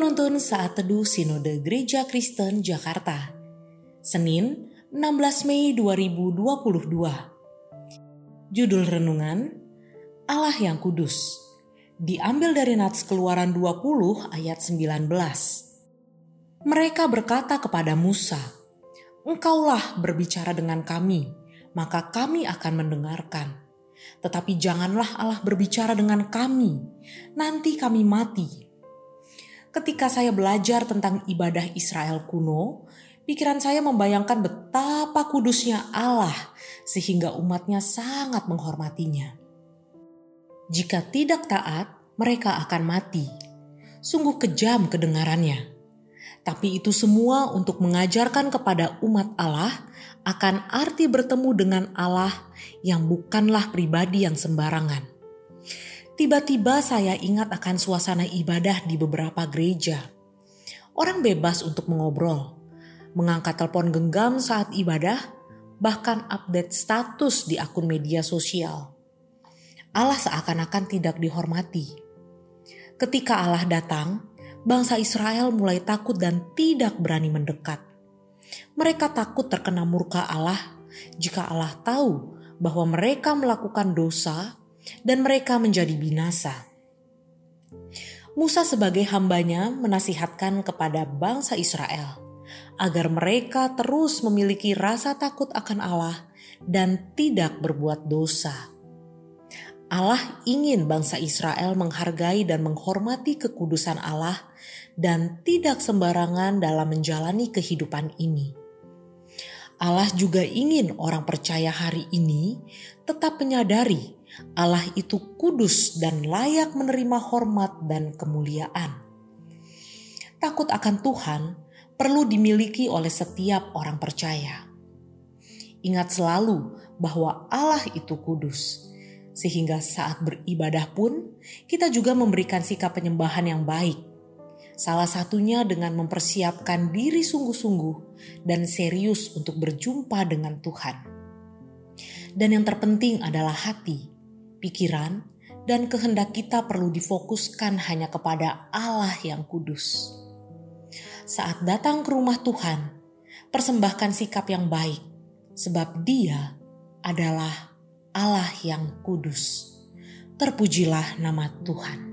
Penuntun Saat Teduh Sinode Gereja Kristen Jakarta. Senin 16 Mei 2022 Judul Renungan Allah yang Kudus. Diambil dari Nats Keluaran 20 ayat 19 Mereka berkata kepada Musa, Engkaulah berbicara dengan kami, maka kami akan mendengarkan. Tetapi janganlah Allah berbicara dengan kami, nanti kami mati ketika saya belajar tentang ibadah Israel kuno, pikiran saya membayangkan betapa kudusnya Allah sehingga umatnya sangat menghormatinya. Jika tidak taat, mereka akan mati. Sungguh kejam kedengarannya. Tapi itu semua untuk mengajarkan kepada umat Allah akan arti bertemu dengan Allah yang bukanlah pribadi yang sembarangan Tiba-tiba saya ingat akan suasana ibadah di beberapa gereja. Orang bebas untuk mengobrol, mengangkat telepon genggam saat ibadah, bahkan update status di akun media sosial. Allah seakan-akan tidak dihormati. Ketika Allah datang, bangsa Israel mulai takut dan tidak berani mendekat. Mereka takut terkena murka Allah jika Allah tahu bahwa mereka melakukan dosa dan mereka menjadi binasa. Musa sebagai hambanya menasihatkan kepada bangsa Israel agar mereka terus memiliki rasa takut akan Allah dan tidak berbuat dosa. Allah ingin bangsa Israel menghargai dan menghormati kekudusan Allah dan tidak sembarangan dalam menjalani kehidupan ini. Allah juga ingin orang percaya hari ini tetap menyadari Allah itu kudus dan layak menerima hormat dan kemuliaan. Takut akan Tuhan perlu dimiliki oleh setiap orang percaya. Ingat selalu bahwa Allah itu kudus, sehingga saat beribadah pun kita juga memberikan sikap penyembahan yang baik. Salah satunya dengan mempersiapkan diri sungguh-sungguh dan serius untuk berjumpa dengan Tuhan. Dan yang terpenting adalah hati pikiran, dan kehendak kita perlu difokuskan hanya kepada Allah yang kudus. Saat datang ke rumah Tuhan, persembahkan sikap yang baik, sebab Dia adalah Allah yang kudus. Terpujilah nama Tuhan.